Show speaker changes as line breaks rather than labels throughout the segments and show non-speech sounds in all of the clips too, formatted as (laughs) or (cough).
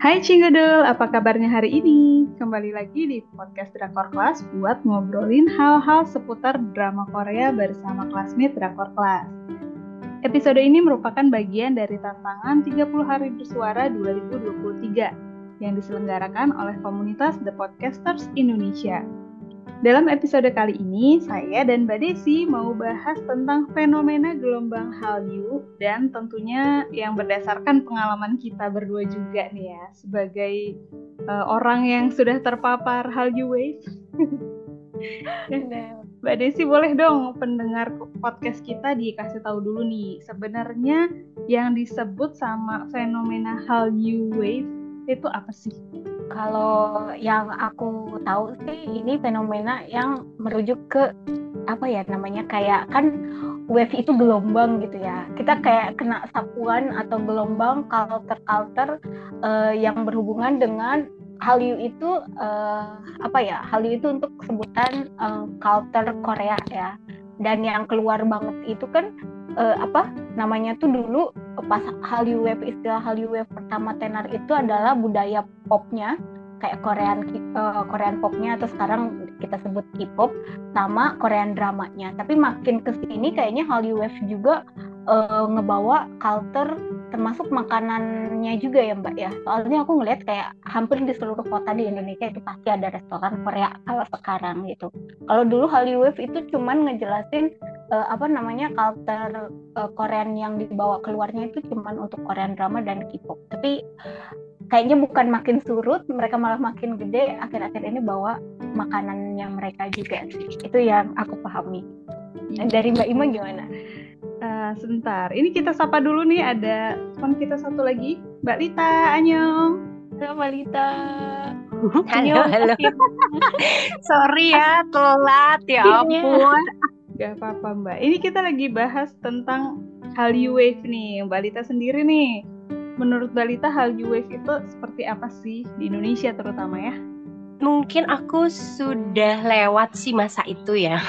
Hai Cingedul, apa kabarnya hari ini? Kembali lagi di podcast Drakor Class buat ngobrolin hal-hal seputar drama Korea bersama classmate Drakor Class. Episode ini merupakan bagian dari tantangan 30 hari bersuara 2023 yang diselenggarakan oleh komunitas The Podcasters Indonesia. Dalam episode kali ini, saya dan Mbak Desi mau bahas tentang fenomena gelombang Hallyu dan tentunya yang berdasarkan pengalaman kita berdua juga nih ya, sebagai uh, orang yang sudah terpapar Hallyu Wave. (laughs) Mbak Desi boleh dong pendengar podcast kita dikasih tahu dulu nih, sebenarnya yang disebut sama fenomena Hallyu Wave itu apa sih?
Kalau yang aku tahu sih ini fenomena yang merujuk ke apa ya namanya kayak kan wave itu gelombang gitu ya. Kita kayak kena sapuan atau gelombang culture-culture uh, yang berhubungan dengan Hallyu itu uh, apa ya? Hallyu itu untuk sebutan uh, culture Korea ya. Dan yang keluar banget itu kan uh, apa namanya tuh dulu pas Hallyu Wave istilah Hallyu Wave pertama tenar itu adalah budaya popnya kayak Korean uh, Korean popnya atau sekarang kita sebut K-pop sama Korean dramanya. Tapi makin ke sini kayaknya Hallyu Wave juga uh, ngebawa culture termasuk makanannya juga ya mbak ya. Soalnya aku ngeliat kayak hampir di seluruh kota di Indonesia itu pasti ada restoran Korea kalau sekarang gitu. Kalau dulu Hallyu Wave itu cuman ngejelasin uh, apa namanya culture uh, Korean yang dibawa keluarnya itu cuman untuk Korean drama dan K-pop. Tapi kayaknya bukan makin surut mereka malah makin gede akhir-akhir ini bawa makanannya mereka juga sih itu yang aku pahami dari Mbak Ima gimana?
Uh, sebentar, ini kita sapa dulu nih ada teman kita satu lagi, Mbak Lita, Anyong.
Halo Mbak Lita.
Halo, halo. (laughs) Sorry ya, telat ya iya. ampun.
Gak apa-apa Mbak. Ini kita lagi bahas tentang Hallyu Wave nih. Mbak Lita sendiri nih. Menurut Mbak Lita Hallyu Wave itu seperti apa sih di Indonesia terutama ya?
Mungkin aku sudah lewat sih masa itu ya. (laughs)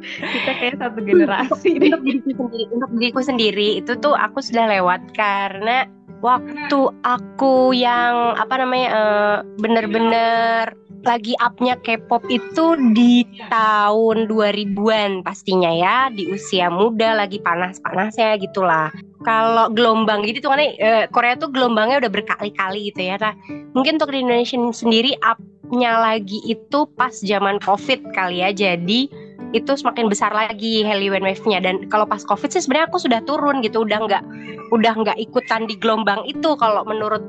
kita kayak satu generasi
untuk diriku sendiri untuk diriku sendiri itu tuh aku sudah lewat karena waktu aku yang apa namanya uh, bener-bener lagi upnya K-pop itu di tahun 2000-an pastinya ya di usia muda lagi panas-panasnya gitulah kalau gelombang gitu tuh kan uh, Korea tuh gelombangnya udah berkali-kali gitu ya. Nah mungkin untuk di Indonesia sendiri upnya lagi itu pas zaman covid kali ya. Jadi itu semakin besar lagi Halloween wave-nya dan kalau pas covid sih sebenarnya aku sudah turun gitu udah nggak udah nggak ikutan di gelombang itu kalau menurut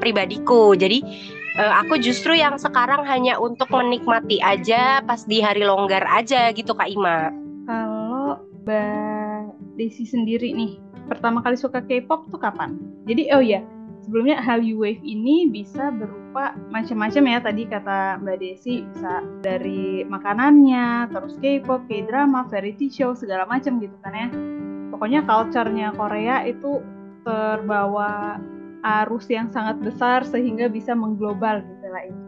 pribadiku. Jadi uh, aku justru yang sekarang hanya untuk menikmati aja pas di hari longgar aja gitu Kak Ima.
Kalau Mbak Desi sendiri nih pertama kali suka K-pop tuh kapan jadi oh ya sebelumnya Hallyu Wave ini bisa berupa macam-macam ya tadi kata Mbak Desi bisa dari makanannya, terus K-pop, K-drama, variety show segala macam gitu kan ya. Pokoknya culture-nya Korea itu terbawa arus yang sangat besar sehingga bisa mengglobal gitu lah itu.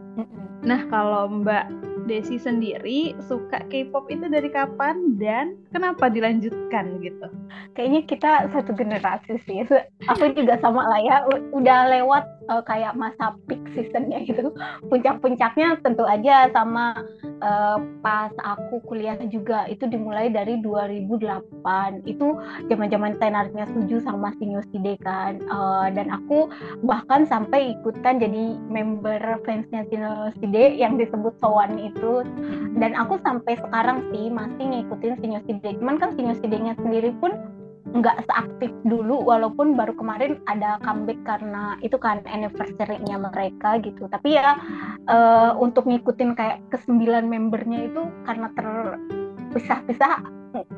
Nah kalau Mbak Desi sendiri suka K-pop itu dari kapan dan kenapa dilanjutkan gitu?
Kayaknya kita satu generasi sih. Aku juga sama lah ya. Udah lewat uh, kayak masa peak seasonnya gitu. Puncak-puncaknya tentu aja sama uh, pas aku kuliah juga itu dimulai dari 2008. Itu zaman-zaman tenarnya setuju sama Sinyo Side kan. Uh, dan aku bahkan sampai ikutan jadi member fansnya Sinyo Side yang disebut Sowan itu gitu dan aku sampai sekarang sih masih ngikutin Sinyoside cuman kan Sinyosidenya sendiri pun nggak seaktif dulu walaupun baru kemarin ada comeback karena itu kan anniversary-nya mereka gitu. Tapi ya uh, untuk ngikutin kayak kesembilan membernya itu karena terpisah-pisah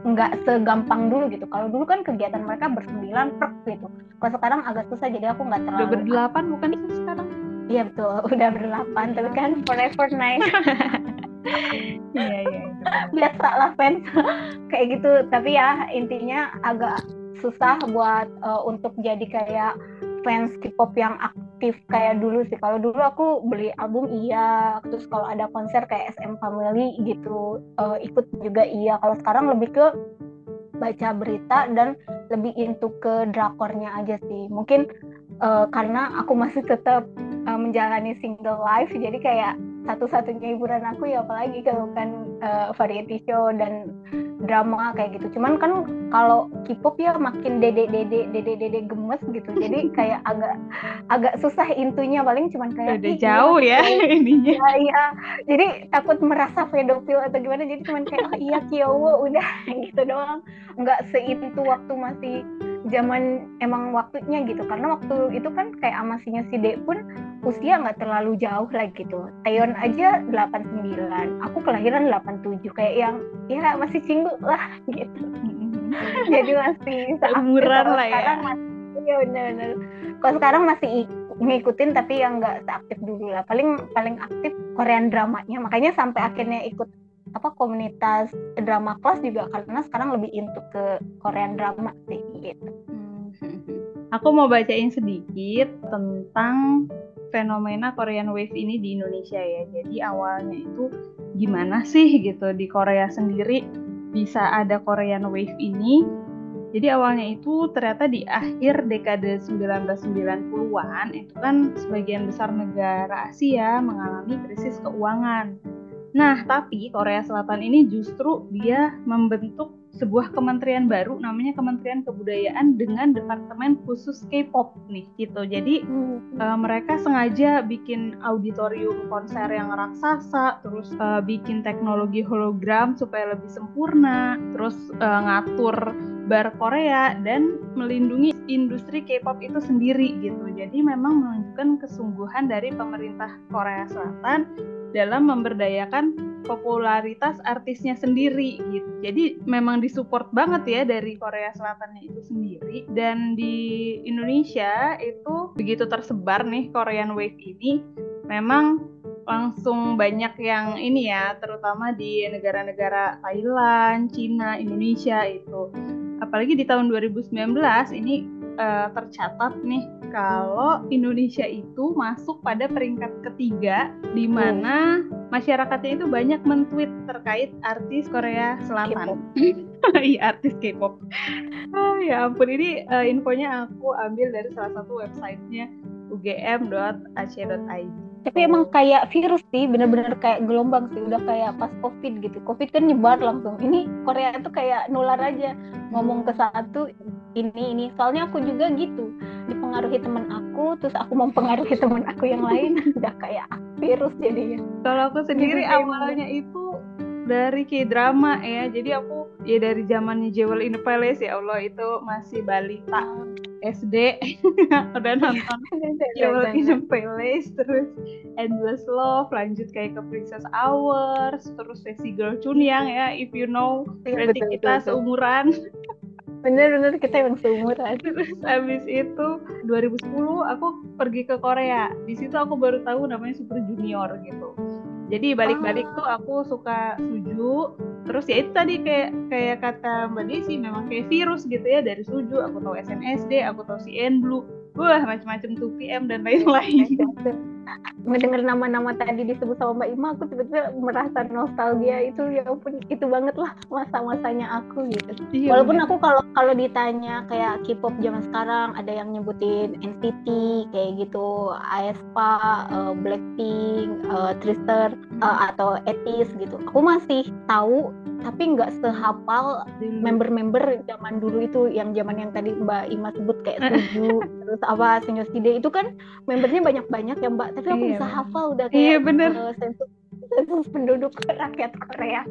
nggak segampang dulu gitu. Kalau dulu kan kegiatan mereka bersembilan per gitu. Kalau sekarang agak susah jadi aku nggak terlalu
udah berdelapan bukan sih sekarang?
Iya betul, (laughs) udah berdelapan, tapi kan forever nine. (laughs)
iya iya.
Biasa lah fans (laughs) kayak gitu. Tapi ya intinya agak susah buat uh, untuk jadi kayak fans K-pop yang aktif kayak dulu sih. Kalau dulu aku beli album iya, terus kalau ada konser kayak SM Family gitu uh, ikut juga iya. Kalau sekarang lebih ke baca berita dan lebih into ke drakornya aja sih. Mungkin uh, karena aku masih tetap uh, menjalani single life jadi kayak satu-satunya hiburan aku ya apalagi kalau kan uh, variety show dan drama kayak gitu. Cuman kan kalau K-pop ya makin dede-dede dede-dede gemes gitu. Jadi (laughs) kayak agak agak susah intunya paling cuman kayak
udah jauh ya (laughs) ininya.
Iya, iya. Jadi takut merasa pedofil atau gimana. Jadi cuman kayak oh iya Kyowo udah (laughs) gitu doang. Enggak seintu waktu masih zaman emang waktunya gitu. Karena waktu itu kan kayak amasinya si Dek pun usia nggak terlalu jauh lah gitu. Taeyeon aja 89 aku kelahiran 87 kayak yang ya masih cinggu lah (laughs) gitu. Jadi masih
umuran lah ya.
iya benar-benar kalau sekarang masih ngikutin tapi yang nggak seaktif dulu lah. Paling paling aktif Korean dramanya. Makanya sampai akhirnya ikut apa komunitas drama kelas juga karena sekarang lebih into ke Korean drama sih gitu. Hmm. (laughs)
Aku mau bacain sedikit tentang fenomena Korean Wave ini di Indonesia ya. Jadi awalnya itu gimana sih gitu di Korea sendiri bisa ada Korean Wave ini. Jadi awalnya itu ternyata di akhir dekade 1990-an itu kan sebagian besar negara Asia mengalami krisis keuangan Nah, tapi Korea Selatan ini justru dia membentuk sebuah kementerian baru namanya Kementerian Kebudayaan dengan departemen khusus K-pop nih gitu. Jadi hmm. uh, mereka sengaja bikin auditorium konser yang raksasa, terus uh, bikin teknologi hologram supaya lebih sempurna, terus uh, ngatur bar Korea dan melindungi industri K-pop itu sendiri gitu. Jadi memang menunjukkan kesungguhan dari pemerintah Korea Selatan dalam memberdayakan popularitas artisnya sendiri gitu. Jadi memang disupport banget ya dari Korea Selatannya itu sendiri dan di Indonesia itu begitu tersebar nih Korean Wave ini memang langsung banyak yang ini ya terutama di negara-negara Thailand, Cina, Indonesia itu. Apalagi di tahun 2019 ini uh, tercatat nih kalau Indonesia itu masuk pada peringkat ketiga di mana hmm. masyarakatnya itu banyak mentweet terkait artis Korea Selatan. (laughs) Iya artis K-pop. Ah, ya ampun ini uh, infonya aku ambil dari salah satu websitenya ugm.ac.id
tapi emang kayak virus sih bener-bener kayak gelombang sih udah kayak pas covid gitu covid kan nyebar langsung ini Korea itu kayak nular aja ngomong ke satu ini ini soalnya aku juga gitu dipengaruhi teman aku terus aku mempengaruhi teman aku yang lain (laughs) udah kayak virus jadinya.
Kalau aku sendiri gitu, awalnya itu dari K-drama ya. Jadi aku ya dari zamannya Jewel in the Palace ya Allah itu masih balita SD (laughs) udah nonton (laughs) Jewel in the Palace terus Endless Love lanjut kayak ke Princess Hours terus Sexy Girl Chunyang ya if you know ya, berarti kita seumuran
bener-bener kita yang seumuran. (laughs)
Terus abis itu 2010 aku pergi ke Korea. Di situ aku baru tahu namanya Super Junior gitu. Jadi balik-balik oh. tuh aku suka suju. Terus ya itu tadi kayak kayak kata mbak Desi memang kayak virus gitu ya dari suju. Aku tahu SNSD aku tahu CN Blue. Wah macam-macam 2PM dan lain-lain
mendengar nama-nama tadi disebut sama Mbak Ima aku tiba-tiba merasa nostalgia itu ya ampun itu banget lah masa-masanya aku gitu. Iya, walaupun bener. aku kalau kalau ditanya kayak K-pop zaman sekarang ada yang nyebutin NCT kayak gitu aespa uh, Blackpink uh, Twister uh, atau Etis gitu. Aku masih tahu tapi nggak sehafal member-member zaman dulu itu yang zaman yang tadi Mbak Ima sebut kayak (laughs) Suju terus apa Senyoside itu kan membernya banyak-banyak ya Mbak tapi aku iya, bisa hafal udah kayak
iya, bener. Uh,
sensus, sensus penduduk rakyat Korea.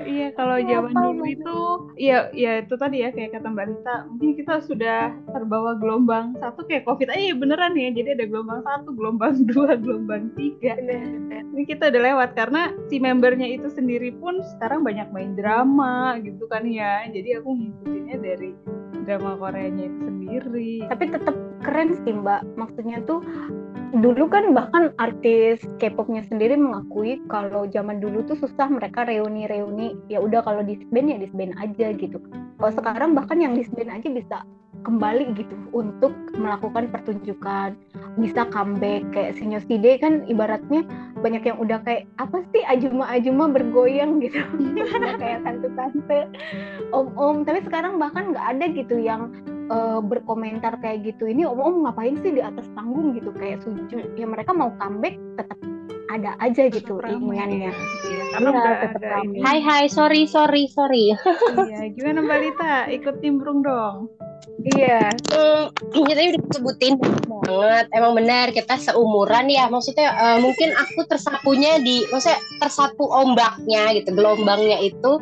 Iya kalau zaman dulu itu ya ya itu tadi ya kayak kata Mbak Rita mungkin kita sudah terbawa gelombang satu kayak covid aja ya beneran ya. Jadi ada gelombang satu gelombang (laughs) dua gelombang tiga. Ini kita udah lewat karena si membernya itu sendiri pun sekarang banyak main drama gitu kan ya. Jadi aku ngikutinnya dari drama Koreanya itu sendiri.
Tapi tetap keren sih Mbak. Maksudnya tuh dulu kan bahkan artis K-popnya sendiri mengakui kalau zaman dulu tuh susah mereka reuni-reuni. Ya udah kalau disband ya disband aja gitu. Kalau sekarang bahkan yang disband aja bisa kembali gitu untuk melakukan pertunjukan. Bisa comeback kayak Sinyoside kan ibaratnya banyak yang udah kayak apa sih ajuma-ajuma bergoyang? gitu. (laughs) Kayak tante-tante om-om. Tapi sekarang bahkan nggak ada gitu yang uh, berkomentar kayak gitu ini om om ngapain sih di atas panggung gitu kayak sujud ya mereka mau comeback tetap ada aja gitu inginannya.
Iya, karena
Iya, tetap ramai.
ini.
Hai hai sorry sorry sorry.
Iya, gimana Mbak Lita? Ikut timbrung dong.
Iya.
Hmm, tadi udah disebutin banget. Emang benar kita seumuran ya. Maksudnya eh, mungkin aku tersapunya di, maksudnya tersapu ombaknya gitu, gelombangnya itu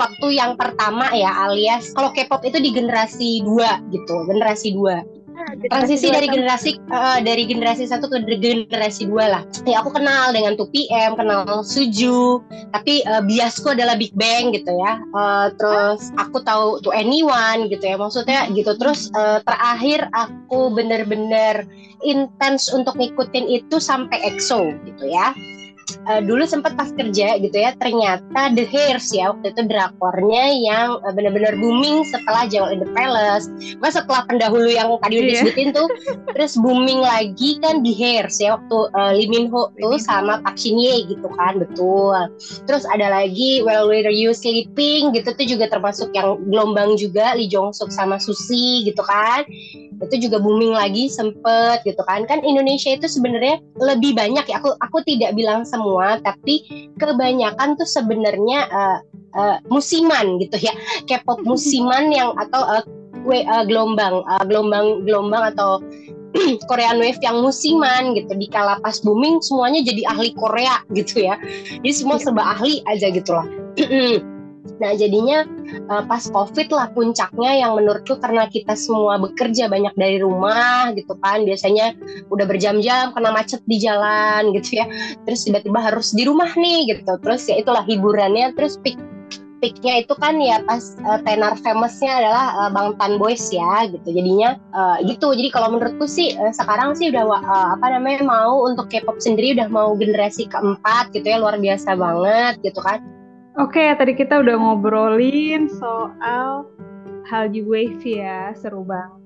waktu yang pertama ya alias kalau K-pop itu di generasi dua gitu, generasi dua. transisi dari generasi eh, dari generasi satu ke generasi dua lah. Ya aku kenal dengan 2PM, kenal Suju, tapi eh, biasku adalah Big Bang gitu ya. Eh, terus aku tahu To Anyone gitu ya. Maksudnya gitu. Terus eh, terakhir aku bener-bener intens untuk ngikutin itu sampai EXO gitu ya. Eh, dulu sempat pas kerja gitu ya ternyata The Hairs ya waktu itu drakornya yang eh, benar-benar booming setelah Jungle in the Palace. Mas setelah pendahulu yang tadi udah
Iya.
disebutin tuh terus booming lagi kan di Hairs ya waktu uh, Lee Min Ho tuh sama Park Shin Ye gitu kan betul. Terus ada lagi Well Were You Sleeping gitu tuh juga termasuk yang gelombang juga Lee Jong Suk sama Susi gitu kan. Itu juga booming lagi sempet gitu kan. Kan Indonesia itu sebenarnya lebih banyak ya aku aku tidak bilang semua tapi kebanyakan tuh sebenarnya uh, uh, musiman gitu ya. K-pop (laughs) musiman yang atau uh, we, uh, gelombang uh, gelombang gelombang atau (clears throat) Korean Wave yang musiman gitu. Di kala pas booming semuanya jadi ahli Korea gitu ya. Jadi semua serba ahli aja gitu lah (clears throat) nah jadinya uh, pas covid lah puncaknya yang menurutku karena kita semua bekerja banyak dari rumah gitu kan. Biasanya udah berjam-jam kena macet di jalan gitu ya. Terus tiba-tiba harus di rumah nih gitu. Terus ya itulah hiburannya. Terus peak peaknya itu kan ya pas uh, tenar famousnya adalah uh, Bangtan Boys ya gitu. Jadinya uh, gitu. Jadi kalau menurutku sih uh, sekarang sih udah uh, apa namanya mau untuk K-pop sendiri udah mau generasi keempat gitu ya. Luar biasa banget gitu kan
Oke, tadi kita udah ngobrolin soal Hallyu Wave ya, seru banget.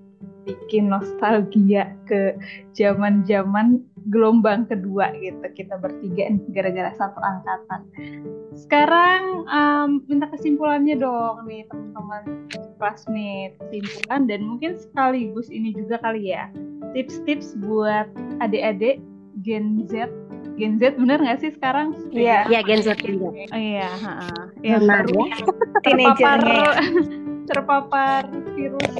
Bikin nostalgia ke zaman-zaman gelombang kedua gitu. Kita bertiga gara-gara satu angkatan. Sekarang em, minta kesimpulannya dong nih teman-teman classmate. Kesimpulan dan mungkin sekaligus ini juga kali ya. Tips-tips buat adik-adik Gen Z. Gen Z bener nggak sih sekarang?
Iya.
ya Gen Z juga
Oh iya,
Benar,
baru (laughs) terpapar (laughs) terpapar virus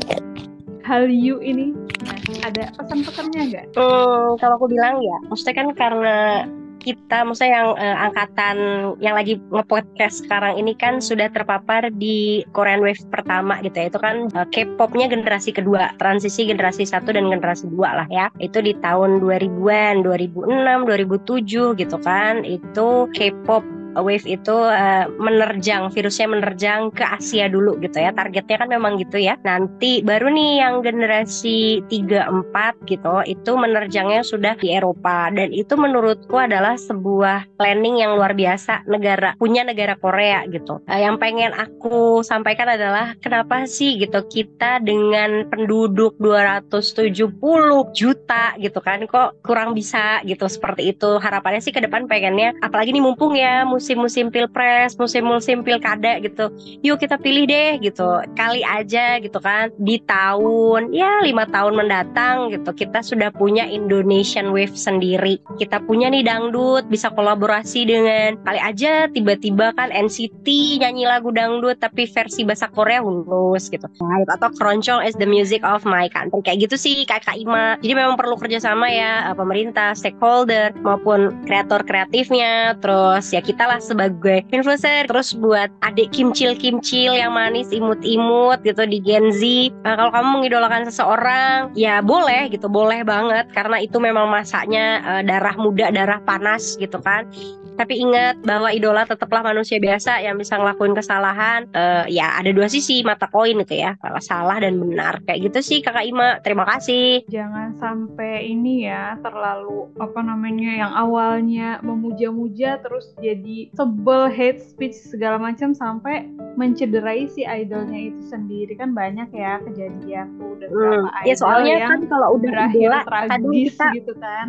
Hallyu ini. Nah, ada pesan-pesannya nggak?
Hmm, kalau aku bilang ya, maksudnya kan karena kita, maksudnya yang eh, angkatan yang lagi nge-podcast sekarang ini kan sudah terpapar di Korean Wave pertama gitu ya. Itu kan eh, K-popnya generasi kedua, transisi generasi satu dan generasi dua lah ya. Itu di tahun 2000-an, 2006, 2007 gitu kan. Itu K-pop wave itu eh, menerjang virusnya menerjang ke Asia dulu gitu ya. Targetnya kan memang gitu ya. Nanti baru nih yang generasi 3 4 gitu itu menerjangnya sudah di Eropa. Dan itu menurutku adalah sebuah planning yang luar biasa negara punya negara Korea gitu. Eh, yang pengen aku sampaikan adalah kenapa sih gitu kita dengan penduduk 270 juta gitu kan kok kurang bisa gitu seperti itu? Harapannya sih ke depan pengennya apalagi nih mumpung ya musim-musim pilpres musim-musim pilkada gitu. Yuk kita pilih deh gitu kali aja gitu kan. Di tahun ya lima tahun mendatang gitu kita sudah punya Indonesian Wave sendiri. Kita punya nih dangdut bisa kolaborasi dengan kali aja tiba-tiba kan NCT nyanyi lagu dangdut tapi versi bahasa Korea hunus gitu. Atau keroncong is the music of my country. Kayak gitu sih kakak Ima. Jadi memang perlu kerjasama ya eh, pemerintah stakeholder maupun kreator kreatifnya. Terus ya kita lah sebagai influencer. Terus buat adik kimcil kimcil yang manis imut imut gitu di Gen Z. Nah, kalau kamu mengidolakan seseorang ya boleh gitu boleh banget. Karena itu memang masanya eh, darah muda darah panas gitu kan. Tapi ingat bahwa idola tetaplah manusia biasa yang bisa ngelakuin kesalahan. Eh, ya ada dua sisi mata koin itu ya. Kalau salah dan benar. Kayak gitu sih kakak Ima. Terima kasih.
Jangan sampai ini ya terlalu apa namanya yang awalnya memuja-muja terus jadi sebel hate speech segala macam sampai mencederai si idolnya itu sendiri kan banyak ya kejadian tuh dan beberapa
Hmm,
idol
ya soalnya
yang
kan kalau udah idola kadang
tragis
kita
gitu kan.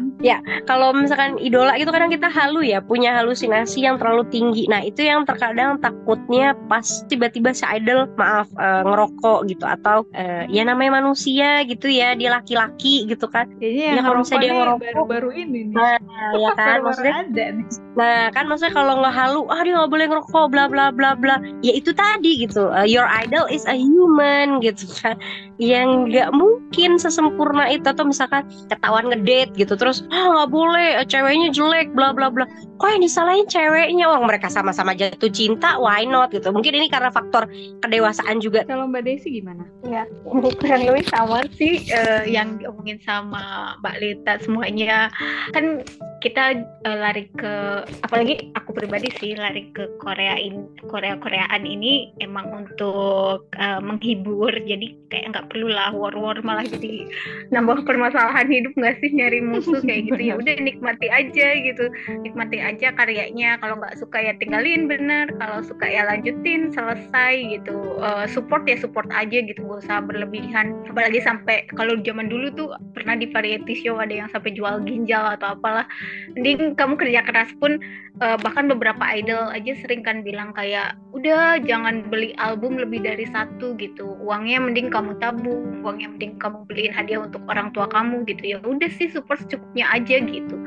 kalau misalkan idola itu kadang kita halu ya punya halusinasi yang terlalu tinggi. Nah itu yang terkadang takutnya pas tiba-tiba si idol maaf uh, ngerokok gitu atau uh, ya namanya manusia gitu ya dia laki-laki gitu kan.
Kayaknya ya kalau misalnya dia ngerokok baru-baru ini nih.
Nah, ya kan maksudnya
ada nih.
Nah kan maksudnya kalau nggak halu ah dia nggak boleh ngerokok bla bla bla bla. Ya itu tadi gitu. Uh, your idol is a human gitu kan. Yang nggak mungkin sesempurna itu. Atau misalkan ketahuan ngedate gitu. Terus ah nggak boleh ceweknya jelek bla bla bla. Kok yang disalahin ceweknya? Orang mereka sama-sama jatuh cinta why not gitu. Mungkin ini karena faktor kedewasaan juga.
Kalau mbak Desi gimana?
Ya kurang lebih sama sih uh, yang diomongin sama mbak Lita semuanya. Kan kita uh, lari ke apalagi aku pribadi sih lari ke Korea in Korea Koreaan ini emang untuk uh, menghibur. Jadi kayak nggak perlu lah war war malah jadi nambah permasalahan hidup nggak sih nyari musuh (laughs) kayak gitu. Ya udah nikmati aja gitu. Nikmati aja karyanya. Kalau nggak suka ya tinggalin bener kalau suka ya lanjutin selesai gitu. Uh, support ya support aja gitu. Gak usah berlebihan. Apalagi sampai kalau zaman dulu tuh pernah di variety show ada yang sampai jual ginjal atau apalah. Mending kamu kerja keras pun uh, bahkan beberapa idol aja sering kan bilang kayak udah jangan beli album lebih dari satu gitu. Uangnya mending kamu tabung uangnya mending kamu beliin hadiah untuk orang tua kamu gitu. Ya udah sih super secukupnya aja gitu.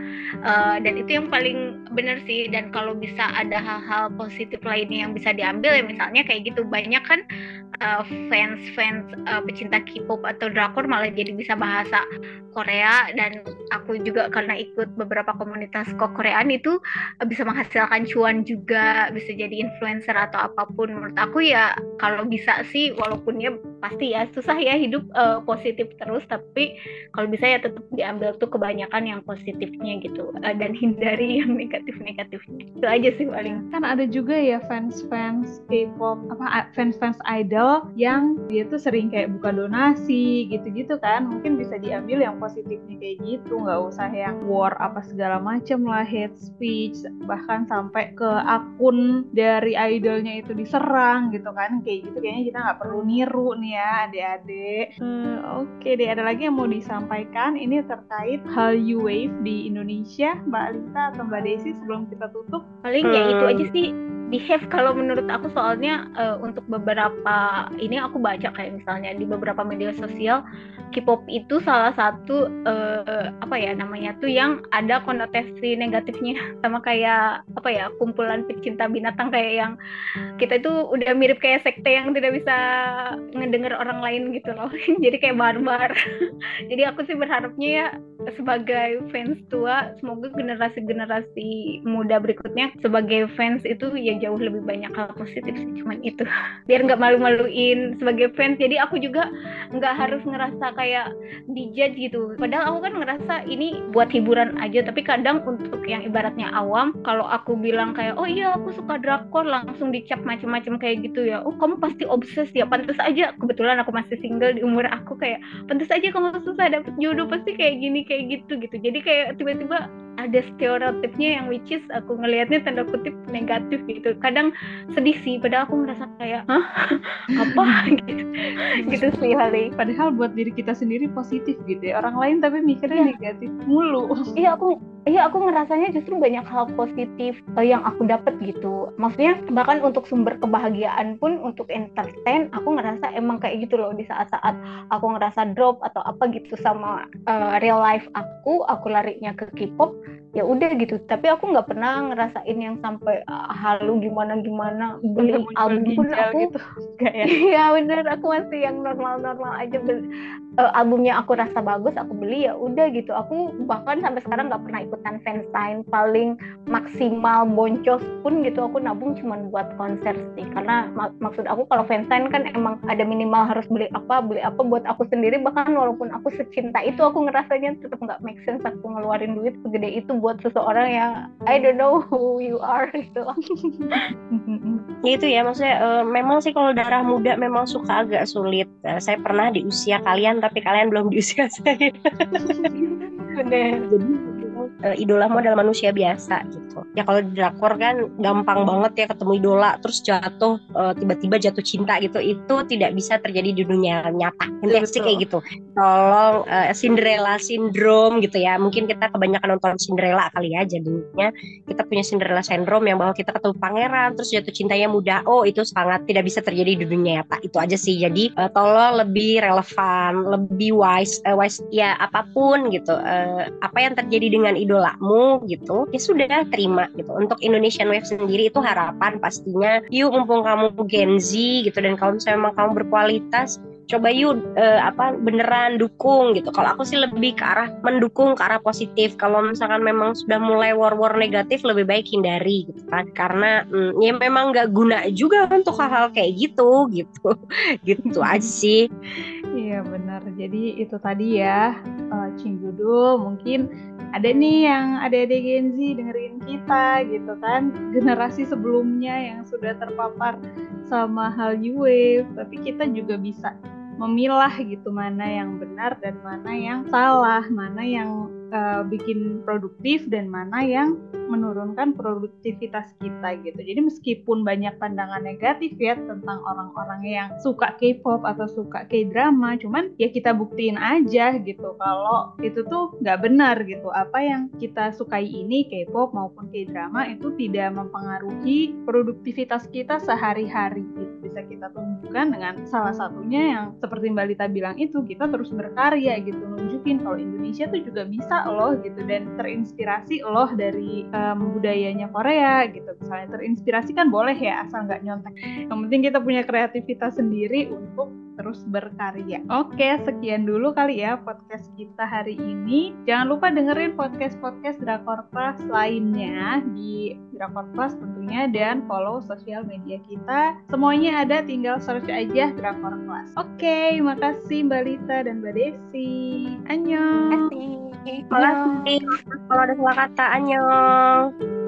Uh, dan itu yang paling benar sih. Dan kalau bisa ada hal-hal positif lainnya yang bisa diambil ya misalnya kayak gitu. Banyak kan uh, fans fans uh, pecinta K-pop atau drakor malah jadi bisa bahasa Korea. Dan aku juga karena ikut beberapa komunitas Koreaan itu bisa menghasilkan cuan juga bisa jadi influencer atau apa pun. Menurut aku ya kalau bisa sih walaupun ya pasti ya susah ya hidup uh, positif terus. Tapi kalau bisa ya tetap diambil tuh kebanyakan yang positifnya gitu uh, dan hindari yang negatif-negatifnya. Itu aja sih paling.
Kan ada juga ya fans-fans K-pop apa fans-fans idol yang dia tuh sering kayak buka donasi gitu-gitu kan. Mungkin bisa diambil yang positifnya kayak gitu. Nggak usah yang war apa segala macem lah hate speech bahkan sampai ke akun dari idolnya itu diserang gitu kan. Kayak gitu kayaknya kita nggak perlu niru nih ya adik-adik. Hmm, oke okay deh ada lagi yang mau disampaikan. Ini terkait hal U-Wave di Indonesia Mbak Alita atau Mbak Desi sebelum kita tutup.
Paling hmm. ya itu aja sih behave kalau menurut aku soalnya uh, untuk beberapa ini aku baca kayak misalnya di beberapa media sosial K-pop itu salah satu uh, apa ya namanya tuh yang ada konotasi negatifnya (laughs) sama kayak apa ya kumpulan pecinta binatang kayak yang kita itu udah mirip kayak sekte yang tidak bisa ngedenger orang lain gitu loh. (laughs) Jadi kayak barbar. (laughs) Jadi aku sih berharapnya ya sebagai fans tua semoga generasi-generasi muda berikutnya sebagai fans itu ya jauh lebih banyak hal positif sih cuman itu. (laughs) Biar nggak malu-maluin sebagai fans jadi aku juga nggak harus ngerasa kayak dijudge gitu. Padahal aku kan ngerasa ini buat hiburan aja tapi kadang untuk yang ibaratnya awam kalau aku bilang kayak oh iya aku suka drakor langsung dicap macam-macam kayak gitu ya. Oh kamu pasti obses ya pantas aja. Kebetulan aku masih single di umur aku kayak pantas aja kamu susah dapet jodoh pasti kayak gini kayak gitu gitu. Jadi kayak tiba-tiba ada stereotipnya yang which is aku ngelihatnya tanda kutip negatif gitu. Kadang sedih sih padahal aku ngerasa kayak hah? (laughs) Apa? (laughs) Gitu. Gitu sih Hali
padahal buat diri kita sendiri positif gitu ya. Orang lain tapi mikirnya yeah. negatif mulu. (laughs)
Iya aku iya aku ngerasanya justru banyak hal positif uh, yang aku dapat gitu. Maksudnya bahkan untuk sumber kebahagiaan pun untuk entertain aku ngerasa emang kayak gitu loh. Di saat-saat aku ngerasa drop atau apa gitu sama uh, real life aku aku larinya ke K-pop ya udah gitu. Tapi aku nggak pernah ngerasain yang sampai uh, halu gimana gimana beli album pun aku gitu. (laughs) iya bener. Aku masih yang normal normal aja. Beli, uh, albumnya aku rasa bagus aku beli ya udah gitu. Aku bahkan sampai sekarang nggak pernah ikutan fansign paling maksimal boncos pun gitu aku nabung cuma buat konser sih. Karena mak maksud aku kalau fansign kan emang ada minimal harus beli apa beli apa buat aku sendiri. Bahkan walaupun aku secinta itu aku ngerasanya tetap nggak make sense aku ngeluarin duit segede itu buat seseorang yang I don't know who you are gitu. (laughs)
itu ya maksudnya uh, memang sih kalau darah muda memang suka agak sulit. Uh, saya pernah di usia kalian tapi kalian belum di usia saya. (laughs)
Benar.
Jadi uh, idolamu adalah manusia biasa gitu. Ya kalau di drakor kan gampang banget ya ketemu idola terus jatuh uh, tiba-tiba jatuh cinta gitu itu tidak bisa terjadi di dunia nyata. Intinya sih kayak gitu. Tolong uh, Cinderella syndrome gitu ya. Mungkin kita kebanyakan nonton Cinderella kali ya jadinya kita punya Cinderella syndrome yang bahwa kita ketemu pangeran terus jatuh cintanya mudah oh itu sangat tidak bisa terjadi di dunia nyata. Itu aja sih. Jadi uh, tolong lebih relevan lebih wise uh, wise ya apa pun gitu uh, apa yang terjadi dengan idolamu gitu ya sudah terima gitu untuk Indonesian Wave sendiri itu harapan pastinya yuk mumpung kamu Gen Z gitu dan kalau misalnya memang kamu berkualitas coba yuk uh, apa beneran dukung gitu. Kalau aku sih lebih ke arah mendukung ke arah positif. Kalau misalkan memang sudah mulai war-war negatif lebih baik hindari gitu kan. Karena mm, ya memang nggak guna juga untuk hal-hal kayak gitu gitu. (laughs) gitu aja sih.
Iya benar. Jadi itu tadi ya uh, Cinggudu mungkin ada nih yang ada-ada Gen Z dengerin kita gitu kan. Generasi sebelumnya yang sudah terpapar sama hal new wave. Tapi kita juga bisa memilah gitu mana yang benar dan mana yang salah, mana yang uh, bikin produktif dan mana yang menurunkan produktivitas kita gitu. Jadi meskipun banyak pandangan negatif ya tentang orang-orang yang suka K-pop atau suka K-drama, cuman ya kita buktiin aja gitu kalau itu tuh nggak benar gitu. Apa yang kita sukai ini K-pop maupun K-drama itu tidak mempengaruhi produktivitas kita sehari-hari gitu. Bisa kita tunjukkan dengan salah satunya yang seperti Mbak Lita bilang itu kita terus berkarya gitu, nunjukin kalau Indonesia tuh juga bisa loh gitu dan terinspirasi loh dari um, budayanya Korea gitu misalnya terinspirasi kan boleh ya asal nggak nyontek yang penting kita punya kreativitas sendiri untuk terus berkarya. Oke, sekian dulu kali ya podcast kita hari ini. Jangan lupa dengerin podcast-podcast Drakor Plus lainnya di Drakor Plus tentunya dan follow sosial media kita. Semuanya ada, tinggal search aja Drakor Plus. Oke, makasih Mbak Lita dan Mbak Desi. Annyeong.
Terima kasih. Kalau ada salah kata, annyeong.